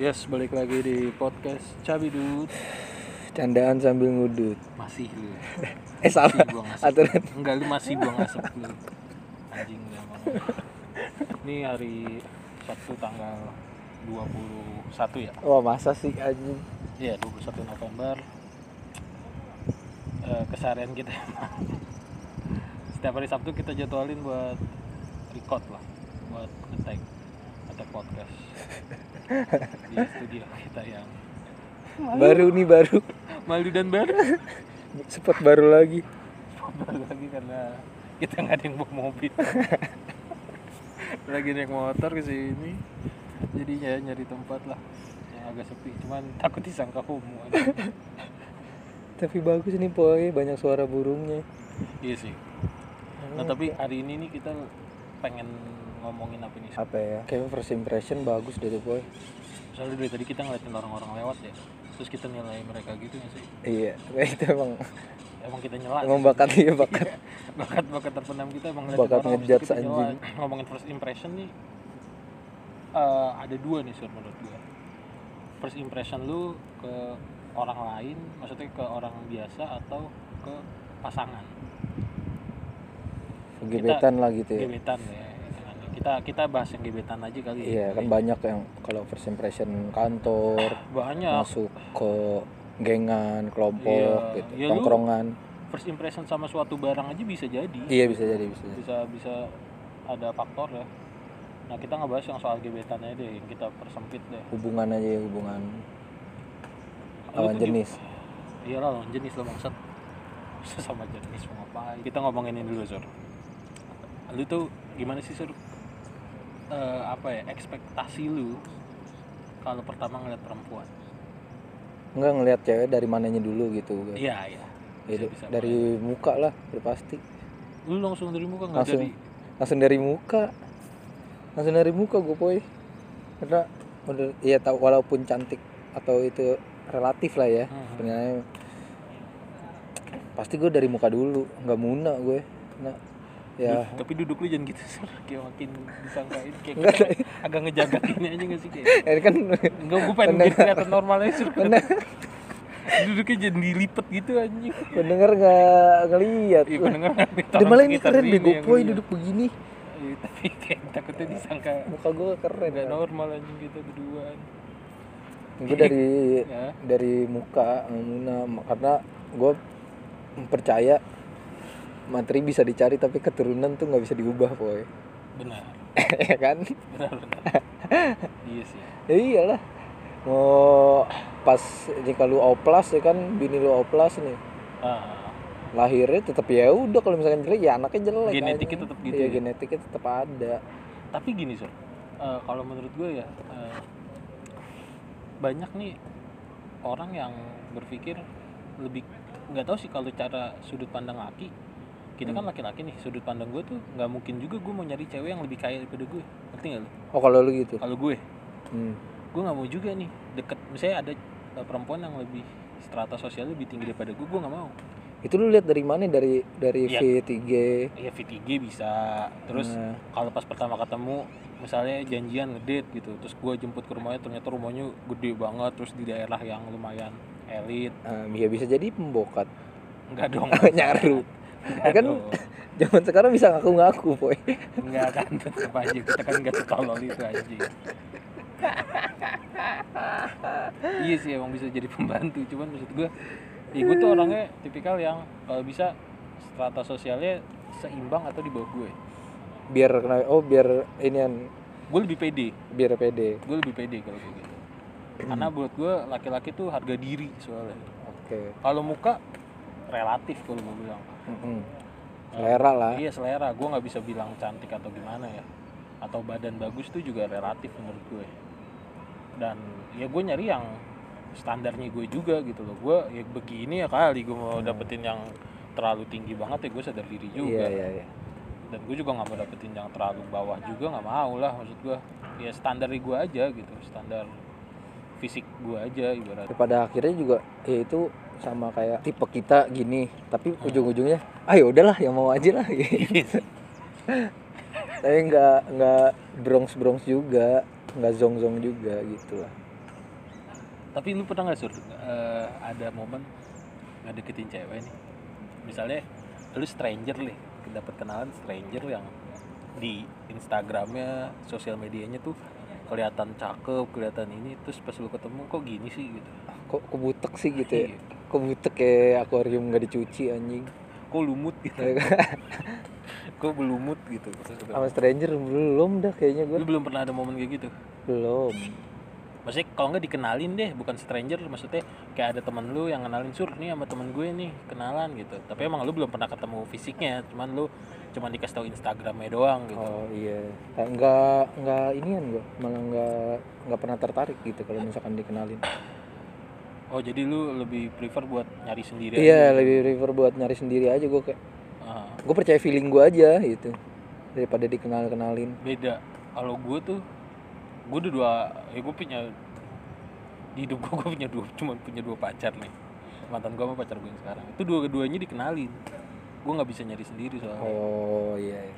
Yes, balik lagi di podcast Cabidut. Candaan sambil ngudut. Masih lu. Eh salah. Masih buang asap. Aturan. Enggak, lu masih buang asap lu. Anjing lu. Ini hari Sabtu tanggal 21 ya? Wah masa sih anjing. Iya, 21 November. Eh, keseharian kita. Setiap hari Sabtu kita jadwalin buat record lah, buat nge-tag atau podcast di studio kita yang Baru nih baru. malu dan baru. Spot baru lagi. baru lagi karena kita nggak ada yang bawa mobil lagi naik motor ke sini jadi ya nyari tempat lah yang agak sepi cuman takut disangka homo. Tapi bagus nih boy, banyak suara burungnya. iya sih nah tapi hari ini nih kita pengen ngomongin apa nih Apa ya? Kayak first impression bagus deh tuh boy. soalnya dari tadi kita ngeliatin orang-orang lewat ya terus kita nilai mereka gitu nggak sih Iya, kayak itu emang emang kita nyela emang bakat iya bakat. bakat bakat terpendam kita emang ngeliatin Bakat kita nyela. anjing. ngomongin first impression nih eh, ada dua nih sur menurut gue first impression lu ke orang lain maksudnya ke orang biasa atau ke pasangan Gebetan lah gitu ya. gebetan ya. Kita kita bahas yang gebetan aja kali ya. Iya kan banyak yang kalau first impression kantor banyak masuk ke gengan, kelompok Iya. gitu, Ya, tongkrongan. first impression sama suatu barang aja bisa jadi Iya bisa jadi bisa jadi. bisa bisa ada faktor ya nah kita ngebahas yang soal gebetannya deh yang kita persempit deh Hubungan aja ya hubungan Lu lawan jenis. Iya lah lawan jenis lo bangsat Sesama jenis mau ngapain Kita ngomongin ini dulu Sur Lu tuh gimana sih Sur Eh, Apa ya ekspektasi lu Kalau pertama ngeliat perempuan? Enggak ngelihat cewek dari mananya dulu gitu gua. Iya iya. Ya, Bisa-bisa dari muka lah udah pasti. Lu langsung dari muka nggak Langsung. dari langsung dari muka. Langsung dari muka gue boy. Karena udah ya tahu walaupun cantik atau itu relatif lah ya sebenarnya. Pasti gue dari muka dulu nggak muna gue nah ya. Tapi duduk lu jangan gitu Sur. Kayak makin disangkain Kayak agak ngejaga ini aja gak sih kayak? Ini kan Enggak gue pengen bikin kelihatan normal aja Sur Duduknya jadi dilipet gitu anjing. Pendengar nggak ngeliat. Iya pendengar Udah malah ini keren bego boy duduk begini. Iya, tapi kayak takutnya disangka muka gue keren nggak normal anjing kita berduaan gue dari ya. dari muka nggak muna karena gue percaya materi bisa dicari tapi keturunan tuh nggak bisa diubah boy. Benar. Ya kan? Benar benar. Iya sih. Ya iyalah. Mau pas ini kalau oplas ya kan bini lu oplas nih. Ah, lahirnya tetap ya udah kalau misalkan jelek ya anaknya jelek Genetiknya tetap gitu iya ya? genetiknya tetap ada. Tapi gini sur. Eh, kalau menurut gue ya eh, banyak nih orang yang berpikir lebih nggak tahu sih kalau cara sudut pandang laki kita kan laki-laki nih sudut pandang gue tuh nggak mungkin juga gue mau nyari cewek yang lebih kaya daripada gue ngerti nggak lu? Oh kalau lu gitu? Kalau gue. Hmm. gue nggak mau juga nih deket misalnya ada uh, perempuan yang lebih strata sosialnya lebih tinggi daripada gue gue nggak mau. Itu lu lihat dari mana? Dari dari Iya. V3 ya V3 bisa. Terus Nah, kalau pas pertama ketemu misalnya janjian ngedate gitu terus gue jemput ke rumahnya ternyata rumahnya gede banget terus di daerah yang lumayan elit. Nah, ya bisa jadi pembokat. Enggak dong. Nyaru Ya kan zaman sekarang bisa ngaku-ngaku boy. Enggak kan tetap aja kita kan enggak setolol itu anjing. Iya sih emang bisa jadi pembantu cuman maksud gue ya gue tuh orangnya tipikal yang kalau bisa strata sosialnya seimbang atau di bawah gue biar kena oh biar inian. Gue lebih pede. Biar pede. Gue lebih pede kalau gitu. Karena buat gue laki-laki tuh harga diri soalnya. Oke. Kalau muka relatif kalau gue bilang. Mm-mm. selera lah. Iya selera. Gue nggak bisa bilang cantik atau gimana ya. Atau badan bagus tuh juga relatif menurut gue. Dan ya gue nyari yang standarnya gue juga gitu loh. Gue ya begini ya kali gue mau dapetin yang terlalu tinggi banget ya gue sadar diri juga. iya iya. Iya dan gue juga nggak mau dapetin yang terlalu bawah juga nggak mau lah maksud gue ya standar gue aja gitu standar fisik gue aja ibarat pada akhirnya juga ya itu sama kayak tipe kita gini tapi Hmm. ujung-ujungnya ah ya udahlah yang mau aja lah gitu. tapi nggak nggak bronx bronx juga nggak zong zong juga gitu lah tapi lu pernah nggak sur eh, ada momen ngedeketin cewek nih misalnya lu stranger nih dapat kenalan stranger yang di Instagramnya sosial medianya tuh kelihatan cakep kelihatan ini terus pas lu ketemu kok gini sih gitu kok kok butek sih gitu ya Iya. Kok butek kayak akuarium nggak dicuci anjing? Kok lumut gitu? Kok belumut gitu? Sama stranger belum dah kayaknya gue lu belum pernah ada momen kayak gitu? Belum. Maksudnya kalau nggak dikenalin deh bukan stranger maksudnya kayak ada teman lu yang kenalin sur nih sama temen gue nih kenalan gitu. Tapi emang lu belum pernah ketemu fisiknya cuman lu cuman dikasih tahu Instagramnya doang gitu. Oh iya. Ah, nggak nggak inian gue malah nggak nggak pernah tertarik gitu kalau misalkan dikenalin oh jadi lu lebih prefer buat nyari sendiri iya aja? lebih prefer buat nyari sendiri aja gue kayak Ah, gue percaya feeling gue aja gitu daripada dikenal kenalin beda. Kalau gue tuh gue udah dua ya gue punya di hidup gue gue punya dua cuma punya dua pacar nih. Mantan gue sama pacar gue yang sekarang. Itu dua-duanya dikenalin. Gue nggak bisa nyari sendiri soalnya. Oh iya, iya.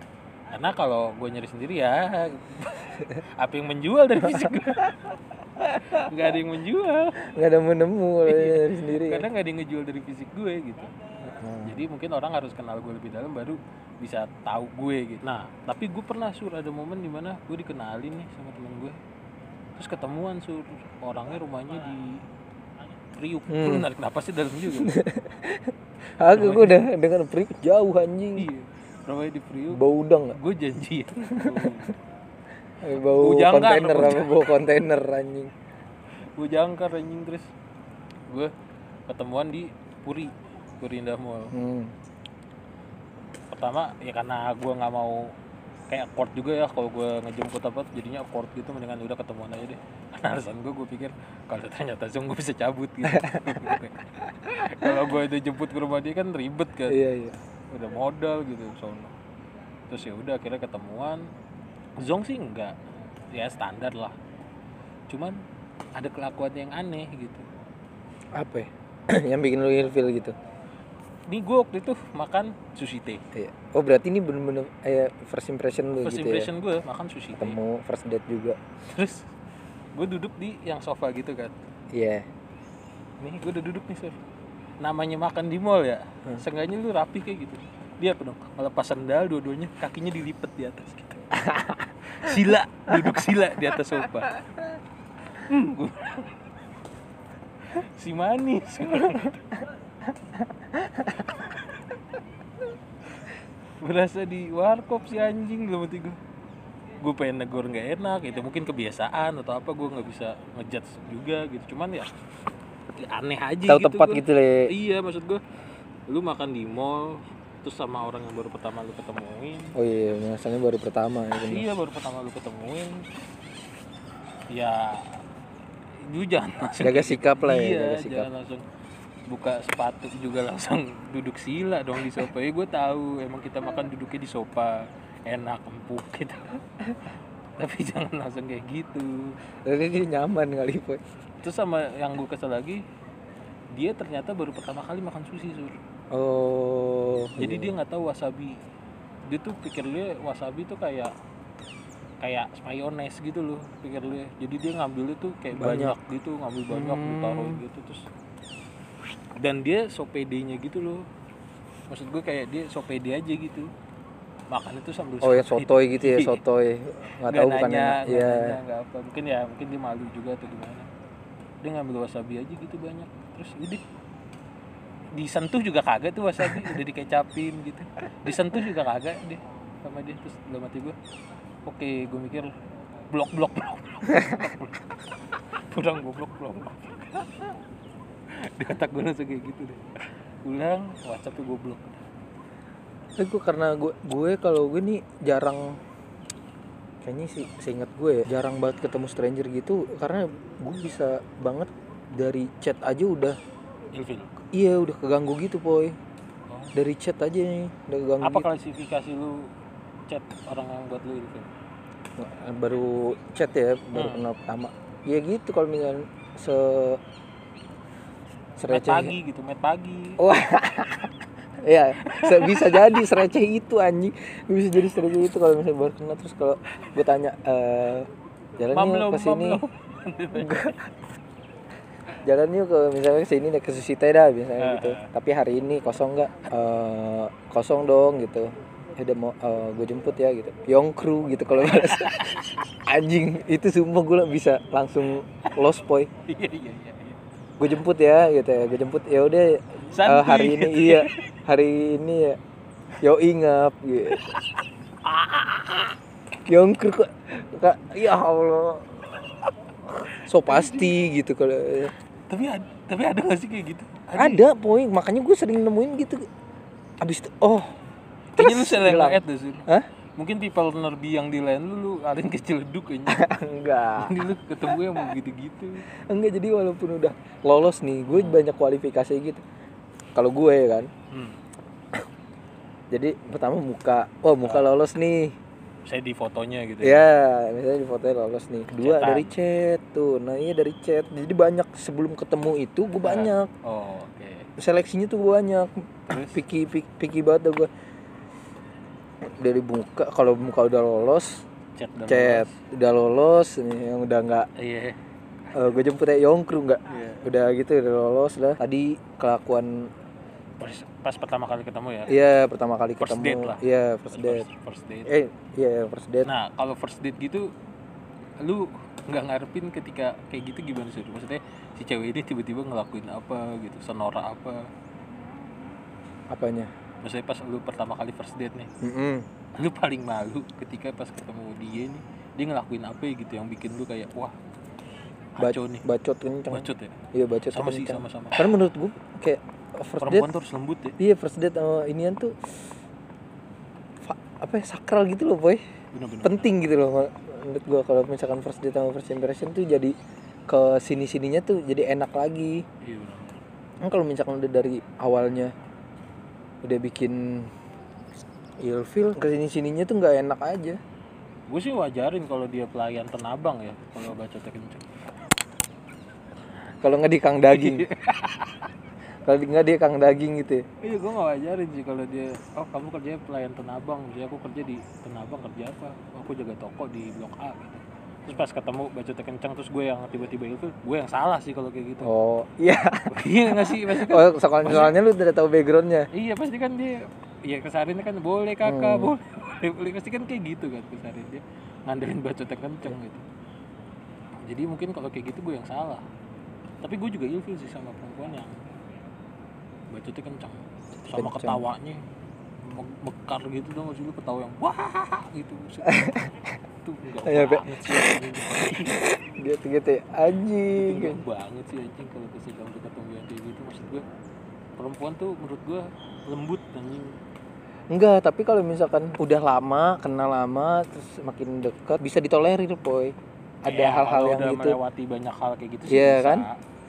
karena kalau gue nyari sendiri ya apa yang menjual dari fisik gue nggak ada yang menjual. Nggak ada menemu kalau nyari sendiri ya. karena nggak ada yang ngejual dari fisik gue gitu. Hmm. jadi mungkin orang harus kenal gue lebih dalam baru bisa tahu gue gitu. Nah tapi gue pernah sur ada momen di mana gue dikenalin nih sama temen gue. Terus ketemuan sur. Orangnya rumahnya di Priuk. Hmm. lu narik napas sih dalam juga. Agak gue udah dengan prik jauh anjing. Iya rumahnya di Priuk. Bau udang gue janji Eh, bau Bujangkar, kontainer apa bujangkar. bau kontainer anjing. Gue jangkar anjing terus gue ketemuan di Puri Puri Indah Mall. Hmm. pertama ya karena gue nggak mau kayak akord juga ya kalau gue ngejemput apa jadinya akord gitu mendingan udah ketemuan aja deh. Karena alasan gue gue pikir kalau ternyata zoom gue bisa cabut gitu. Kalau gue udah jemput ke rumah dia kan ribet kan. Iya iya. Udah modal gitu sono. Terus ya udah akhirnya ketemuan zong sih enggak. Ya standar lah. Cuman ada kelakuan yang aneh gitu. Apa ya? yang bikin lu ilfil gitu? Ini gue waktu itu makan sushi teh. Iya. Oh berarti ini bener-bener kayak first impression lu first gitu impression gue makan sushi ya teh. Ketemu first date juga? Terus gue duduk di yang sofa gitu kan. Iya. Nih gue udah duduk nih sir namanya makan di mall ya. Hmm. seenggaknya lu rapi kayak gitu. Dia apa dong ngelepas sendal dua-duanya kakinya dilipet di atas sila duduk sila di atas sofa. Hmm, gua- si manis. Berasa di warkop si anjing dalam hati gue gue pengen negor nggak enak itu mungkin kebiasaan atau apa gue nggak bisa ngejudge juga gitu. Cuman ya ya aneh aja tahu gitu tepat gua. gitu le. Iya maksud gue lu makan di mall terus sama orang yang baru pertama lu ketemuin. Oh iya biasanya baru pertama ya bener. iya baru pertama lu ketemuin. Ya lu jangan langsung jaga sikap lah ya iya jaga sikap. jangan langsung buka sepatu juga langsung duduk sila dong di sofa. Ya gue tahu emang kita makan duduknya di sofa. Enak empuk gitu. Tapi jangan langsung kayak gitu. Tapi ini nyaman kali boy. Terus sama yang gue kesel lagi dia ternyata baru pertama kali makan sushi sur oh jadi iya. dia nggak tahu wasabi. Dia tuh pikir dia wasabi tuh kayak kayak mayones gitu loh pikir dia. Jadi dia ngambilnya tuh kayak Banyak. banyak, gitu ngambil banyak Hmm. ditaruh gitu terus dan dia so pedenya gitu loh. Maksud gue kayak dia so pede aja gitu. Makan itu sambil oh ya sotoy gitu ya sotoy. Nggak tahu bukan iya. nggak apa. Mungkin ya mungkin dia malu juga atau gimana. Dia ngambil wasabi aja gitu banyak. Terus udah disentuh juga kagak tuh wasabi udah dikecapin gitu. Disentuh juga kagak deh sama dia terus dalam hati gue oke gue mikir blok blok blok blok pulang goblok blok blok. Di otak gue langsung kayak gitu deh. Pulang whatsappnya gue blok Tapi gue karena gue gue kalau gue nih jarang kayaknya sih seingat gue ya jarang banget ketemu stranger gitu karena gue bisa banget dari chat aja udah ilfil iya udah keganggu gitu Oh. dari chat aja nih udah keganggu apa gitu. klasifikasi lu chat orang yang buat lu ilfil baru chat ya baru Hmm. kenal pertama ya gitu kalau misalnya se Met sereceh pagi gitu, met pagi. Wah. Iya, se- bisa jadi sereceh itu anjing. Bisa jadi sereceh itu kalau misalnya baru kenal terus kalau gue tanya eh jalannya ke sini. jalan yuk ke misalnya ke sini naik ke sushi teh dah misalnya Ah, gitu. ah. tapi hari ini kosong nggak? Eh, kosong dong gitu. Ya udah mau gue jemput ya gitu. Yongkru gitu kalau balas anjing itu sumpah gue bisa langsung lost boy. Iya iya iya gue jemput ya gitu ya gue jemput. Ya udah eh, Santuy. hari ini iya. Hari ini ya yo ingap gitu. Yongkru kok kak ya allah. So pasti gitu kalau tapi ada tapi ada gak sih kayak gitu? Ada poin makanya gue sering nemuin gitu. Abis itu oh. Kayaknya lu ngeliat deh Sun. Hah? mungkin people nerbi yang di lain lu lu alin ke Ciledug kayaknya. Enggak. Ini lu ketemu yang mau gitu-gitu. Enggak jadi walaupun udah lolos nih gue banyak kualifikasi gitu. Kalau gue ya kan. Hmm. jadi pertama muka. Oh muka lolos nih saya di fotonya gitu ya. Misalnya di fotonya lolos nih. Kedua Chatan. dari chat tuh. Nah iya dari chat. Jadi banyak sebelum ketemu itu gue banyak. Oh oke. Seleksinya tuh banyak. Terus? picky picky, picky banget gue dari muka kalau muka udah lolos chat dan chat udah lolos nih yang udah nggak iya. gue jemput ya Yongkru nggak? Iya. Udah gitu udah lolos lah. Tadi kelakuan pas, pertama kali ketemu ya? Iya pertama kali First ketemu. date lah. iya first date. first, first date. Eh iya first date. Nah kalau first date gitu lu nggak ngarepin ketika kayak gitu gimana sih? Maksudnya si cewek ini tiba-tiba ngelakuin apa gitu? Senora apa? Apanya? Maksudnya pas lu pertama kali first date nih Mm-mm. lu paling malu ketika pas ketemu dia nih dia ngelakuin apa ya gitu yang bikin lu kayak wah Ba- kacau nih. bacot kenceng. Bacot ya? Iya bacot sama sih sama-sama. Karena menurut gue kayak first date? Perempuan tuh harus lembut ya. Iya first date sama inian tuh fa- apa ya sakral gitu loh boy. Bener-bener. Penting gitu loh menurut gua kalau misalkan first date sama first impression tuh jadi ke sini sininya tuh jadi enak lagi. Iya bener kan kalau misalkan udah dari awalnya udah bikin ilfil ke sini sininya tuh nggak enak aja. Gue sih wajarin kalau dia pelayan tenabang ya kalau bacotnya kenceng kalau nggak di kang daging kalau nggak dia kang daging gitu ya. iya gue gak wajarin sih kalau dia oh kamu kerjanya pelayan tenabang. Jadi aku kerja di tenabang kerja apa? "Oh, aku jaga toko di blok A gitu. Terus pas ketemu bacotnya kenceng terus gue yang tiba-tiba itu gue yang salah sih kalau kayak gitu. Oh iya. Iya nggak sih? Pasti kan oh soalnya, soalnya lu udah tahu backgroundnya? Iya pasti kan dia iya kesarinnya kan boleh kakak Hmm. boleh boleh. Pasti kan kayak gitu kan kesarin dia. Ngandelin bacotnya kenceng gitu. Jadi mungkin kalau kayak gitu gue yang salah. Tapi gue juga ilfil sih sama perempuan yang bacotnya kenceng sama Kenceng. ketawanya me- mekar gitu dong sih lu ketawa yang wah gitu itu enggak Iya, Pe. banget sih anjing. gitu gitu ya. anjing enggak banget sih anjing kalau kesedang ketemu yang kayak gitu maksud gue perempuan tuh menurut gue lembut anjing enggak tapi kalau misalkan udah lama kenal lama terus makin dekat bisa ditolerir boy ada Ya, hal-hal kalau yang udah gitu melewati banyak hal kayak gitu sih Iya kan?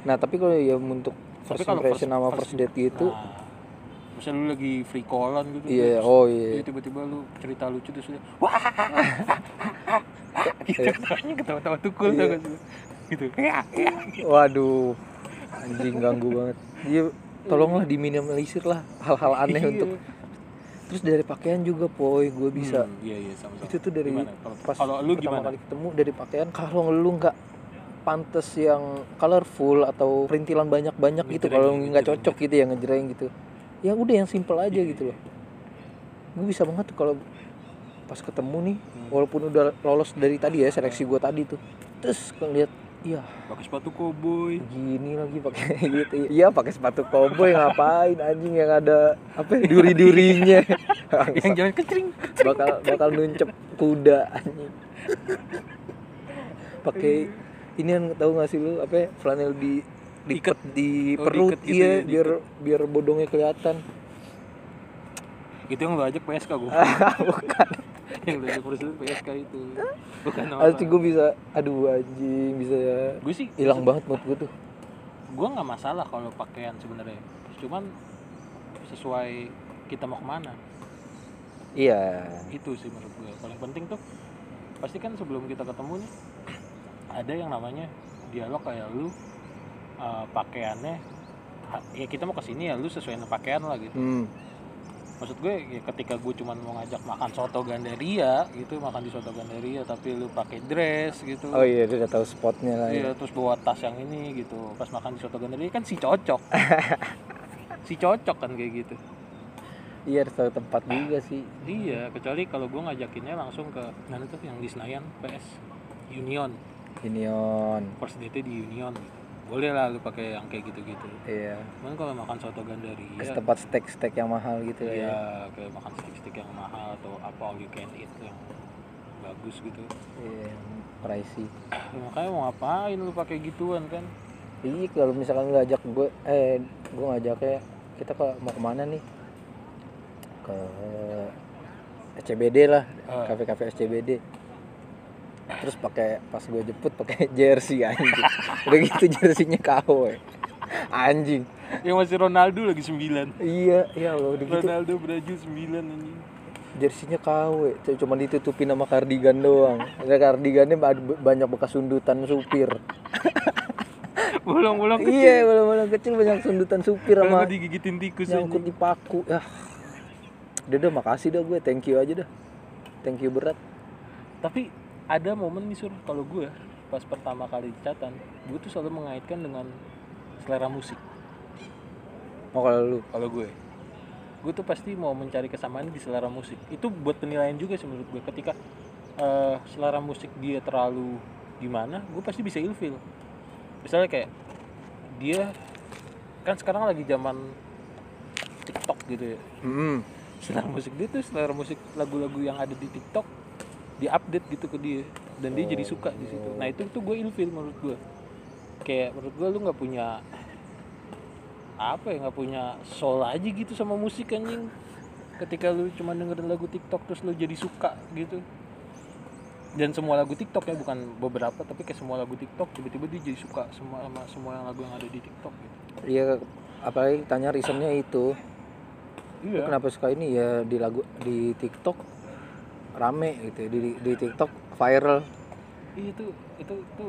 nah tapi kalau ya untuk first kalau impression first- sama first- first date gitu. Nah, misalnya lu lagi free callan gitu iya terus oh iya. tiba-tiba lu cerita lucu terus dia wah! Gitu ketawanya ketawa-tawa tukul Iya. sih? Gitu. Waduh anjing ganggu banget. Dia tolonglah diminimalisir lah hal-hal aneh Iya. untuk terus dari pakaian juga boy gue bisa. Hmm, iya iya sama-sama. Itu tuh dari Gimana? pas kalau lu pertama gimana? kali ketemu dari pakaian kalau lu nggak pantes yang colorful atau perintilan banyak-banyak gitu kalau nggak ngejreng cocok gitu ya ngejreng gitu. Ya udah yang simple aja Iya, gitu loh. Gue bisa banget tuh kalau pas ketemu nih Hmm. walaupun udah lolos dari tadi ya seleksi gue tadi tuh terus ngeliat iya. Pakai sepatu koboi. Gini lagi pakai gitu. Iya pakai sepatu koboi ngapain anjing yang ada apa ya, duri-durinya. Yang jalan kecering bakal bakal nuncep kuda anjing. Pakai ini yang tahu nggak sih lu apa ya, flanel di diikat. di Oh, perut diikat gitu iya ya, biar biar bodongnya kelihatan. Itu yang lu ajak PSK gue bukan. Yang lu ajak presiden PSK itu. Bukan orang Asli gue bisa aduh anjing bisa ya. Gue sih hilang banget mood gue tuh. Gue nggak masalah kalau pakaian sebenarnya. Cuman sesuai kita mau ke mana. Iya. Itu sih menurut gue paling penting tuh pasti kan sebelum kita ketemu nih ada yang namanya dialog kayak lu uh, pakaiannya ya kita mau ke sini ya lu sesuai dengan pakaian lah gitu hmm. maksud gue ya ketika gue cuman mau ngajak makan soto Gandaria gitu makan di soto Gandaria tapi lu pakai dress gitu oh iya dia udah tahu spotnya lah Iya, ya. terus bawa tas yang ini gitu. Pas makan di soto Gandaria kan si cocok. si cocok kan kayak gitu. iya harus tahu tempat juga sih Iya, kecuali kalau gue ngajakinnya langsung ke mana tuh yang di Senayan PS Union. Union First date di Union gitu. Boleh lah lu pakai yang kayak gitu-gitu. iya Cuman kalau makan soto Gandaria ke tempat steak steak yang mahal gitu ya Iya, kayak makan steak-steak yang mahal atau apa all you can eat yang bagus gitu. iya pricey Ya, makanya mau ngapain lu pakai gituan kan? Iya kalau misalkan lu ajak gue, eh gue ngajaknya kita ke mau ke mana nih? Ke SCBD lah, Ah. kafe-kafe SCBD. Terus pakai pas gue jemput pakai jersey anjing. Udah gitu jersinya KW. Anjing. Yang masih Ronaldo lagi 9. Iya, ya Allah udah gitu Ronaldo Brazil 9 anjing. jersinya KW. C- Cuma ditutupin sama kardigan doang. Ada kardigannya ba- banyak bekas sundutan supir. Bolong-bolong kecil. Iya, malam-malam kecil banyak sundutan supir sama digigitin tikus nyangkut di paku ya udah udah makasih dah gue thank you aja dah thank you berat Tapi ada momen nih sur kalau gue pas pertama kali catatan, gue tuh selalu mengaitkan dengan selera musik. oh kalau lu Kalau gue, gue tuh pasti mau mencari kesamaan di selera musik. Itu buat penilaian juga sih menurut gue. Ketika eh, selera musik dia terlalu gimana, gue pasti bisa ilfil. Misalnya kayak dia kan sekarang lagi zaman TikTok gitu ya. hmm. selera musik dia tuh selera musik lagu-lagu yang ada di TikTok diupdate gitu ke dia dan dia jadi suka di situ. Nah itu tuh gue ilfil menurut gue. Kayak menurut gue lu nggak punya apa ya nggak punya soul aja gitu sama musik anjing. Ketika lu cuma dengerin lagu TikTok terus lu jadi suka gitu. Dan semua lagu TikTok ya bukan beberapa tapi kayak semua lagu TikTok tiba-tiba dia jadi suka semua sama semua lagu yang ada di TikTok gitu. iya apalagi tanya reasonnya itu lu Iya. kenapa suka ini ya di lagu di TikTok rame gitu ya. di di TikTok viral Iya itu itu itu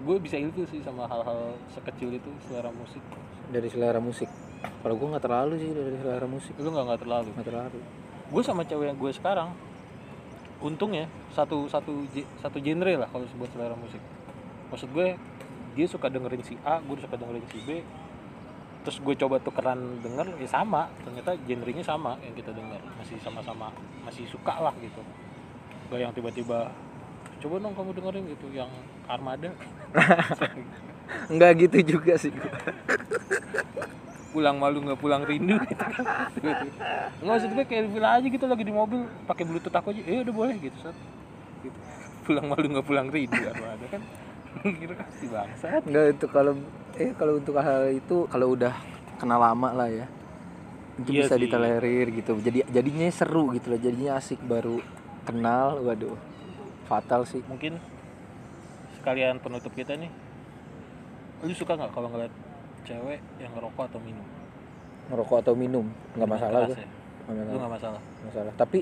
gue bisa ilfil sih sama hal-hal sekecil itu selera musik. dari selera musik kalau gue nggak terlalu sih dari selera musik Lu nggak nggak terlalu. nggak terlalu Gue sama cewek yang gue sekarang, untungnya satu satu ge- satu genre lah kalau buat selera musik. Maksud gue dia suka dengerin si A, gue suka dengerin si B. Terus gue coba tukeran denger, ya sama. Ternyata genrenya sama yang kita denger, masih sama-sama masih suka lah gitu. Gak yang tiba-tiba coba dong kamu dengerin gitu yang Armada nggak gitu juga sih pulang malu nggak pulang rindu gitu nggak maksud gue kayak bilang aja gitu lagi di mobil pakai bluetooth aku aja eh udah boleh gitu Sat. gitu. pulang malu nggak pulang rindu atau ada kan kira si bangsat nggak itu kalau eh kalau untuk hal itu kalau udah kenal lama lah ya itu Iya bisa sih. ditolerir gitu jadi jadinya seru gitu loh jadinya asik baru kenal waduh fatal sih mungkin sekalian penutup kita nih lu suka nggak kalau ngeliat cewek yang ngerokok atau minum ngerokok atau minum nggak masalah gue ya? nggak lu masalah. nggak masalah masalah tapi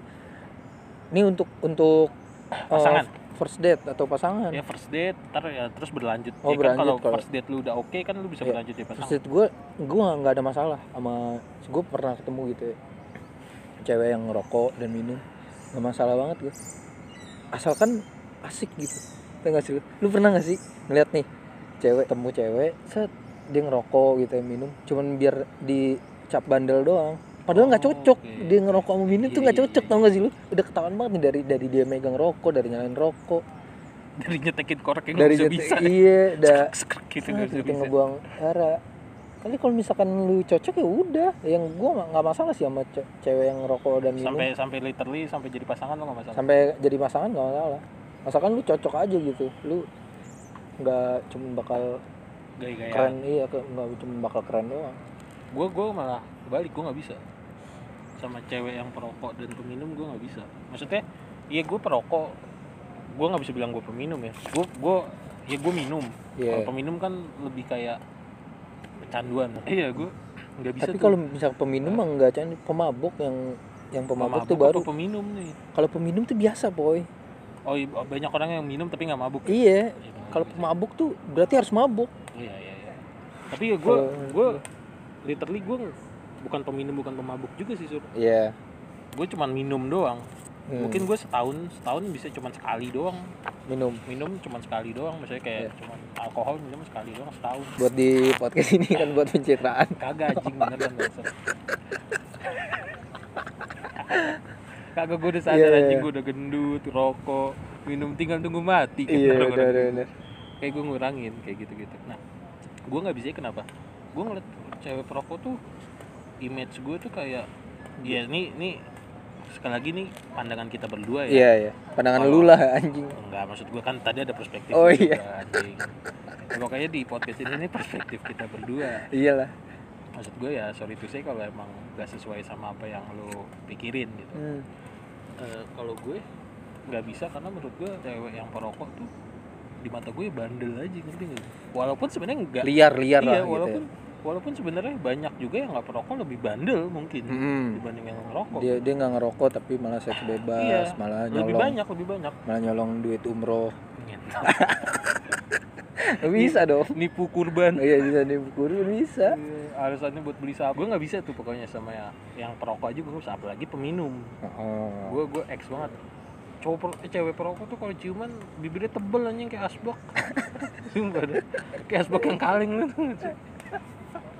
ini untuk untuk uh, Pasangan? First date atau pasangan? Ya first date ntar ya terus berlanjut. Oh, ya kan berlanjut kalau kalau- first date lu udah oke kan lu bisa Iya. berlanjut ya first pasangan date gue gue nggak ada masalah sama gue pernah ketemu gitu ya. Cewek yang ngerokok dan minum nggak masalah banget gue asalkan asik gitu Tau gak sih lu? lu pernah gak sih ngeliat nih cewek temu cewek set dia ngerokok gitu ya minum. Cuman biar dicap bandel doang padahal nggak Oh, cocok. Oke. dia ngerokok sama minum tuh Iya, nggak iya, cocok iya. tau gak sih lu? Udah ketahuan banget nih dari dari dia megang rokok dari nyalain rokok. Dari nyetekin korek yang dari bisa bisa. iya udah Skrek, gitu Nah, gitu ngebuang darah kali kalau misalkan lu cocok ya udah. Yang gua nggak- masalah sih sama ce- cewek yang ngerokok dan minum. Sampai sampai literally sampai jadi pasangan lo nggak masalah? Sampai jadi pasangan nggak masalah. Asalkan lu cocok aja gitu. Lu nggak cuma bakal gaya-gaya keren iya nggak cuma bakal keren doang. Gue gue malah kebalik gue nggak bisa sama cewek yang perokok dan peminum gue nggak bisa. Maksudnya iya gue perokok. Gue nggak bisa bilang gue peminum ya. Gue gue ya gue minum. Iya. kalau peminum kan lebih kayak kecanduan. Iya gue nggak bisa tapi tuh. kalau misal peminum mah nggak candi pemabuk yang yang pemabuk, tuh apa baru. peminum nih? Kalau peminum tuh biasa boy. Oh iya, banyak orang yang minum tapi nggak mabuk iya. Iya, bener kalau pemabuk tuh berarti harus mabuk. Iya iya iya. Tapi ya gue gue literally gue bukan peminum bukan pemabuk juga sih sur. Iya. Gue cuman minum doang. Hmm. mungkin gue setahun setahun bisa cuman sekali doang. Minum. Minum cuman sekali doang misalnya kayak Iya. cuman alkohol minum sekali doang setahun. Buat di podcast ini kan buat pencitraan. Kagak anjing beneran kagak gue udah sadar Iya, iya, anjing iya. gue udah gendut rokok. Minum tinggal tunggu mati kan iya udah udah gitu. udah kayak gue ngurangin kayak gitu gitu nah gue nggak bisa kenapa? Gue ngeliat cewek perokok tuh image gue tuh kayak ya ini ini sekali lagi nih pandangan kita berdua ya. Iya iya. Pandangan Kalau- lu lah anjing. Enggak maksud gue kan tadi ada perspektif Oh, juga, iya. anjing. Ya, pokoknya di podcast ini nih perspektif kita berdua. Iyalah. Maksud gue ya sorry to say kalau emang gak sesuai sama apa yang lo pikirin gitu. Hmm. Eh, kalau gue nggak bisa karena menurut gue cewek yang perokok tuh di mata gue bandel aja ngerti nggak? Walaupun sebenarnya enggak liar liar iya lah gitu walaupun ya. Walaupun sebenarnya banyak juga yang nggak perokok lebih bandel mungkin Mm-mm. dibanding yang ngerokok. Dia dia nggak ngerokok tapi malah seks bebas Iya, malah lebih nyolong. banyak lebih banyak. Malah nyolong duit umroh. Ngentot. bisa dong. nipu kurban. Iya bisa dibukuri bisa. Iya, alasannya buat beli sabu gue nggak bisa tuh pokoknya sama yang yang perokok aja gue bisa apalagi peminum. Oh. gue gue ex banget. Cowok per, eh, cewek perokok tuh kalau ciuman bibirnya tebel anjing kayak asbak. Sumpah deh. Kayak asbak yang kaleng gitu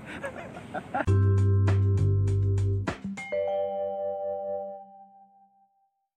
Ha ha ha!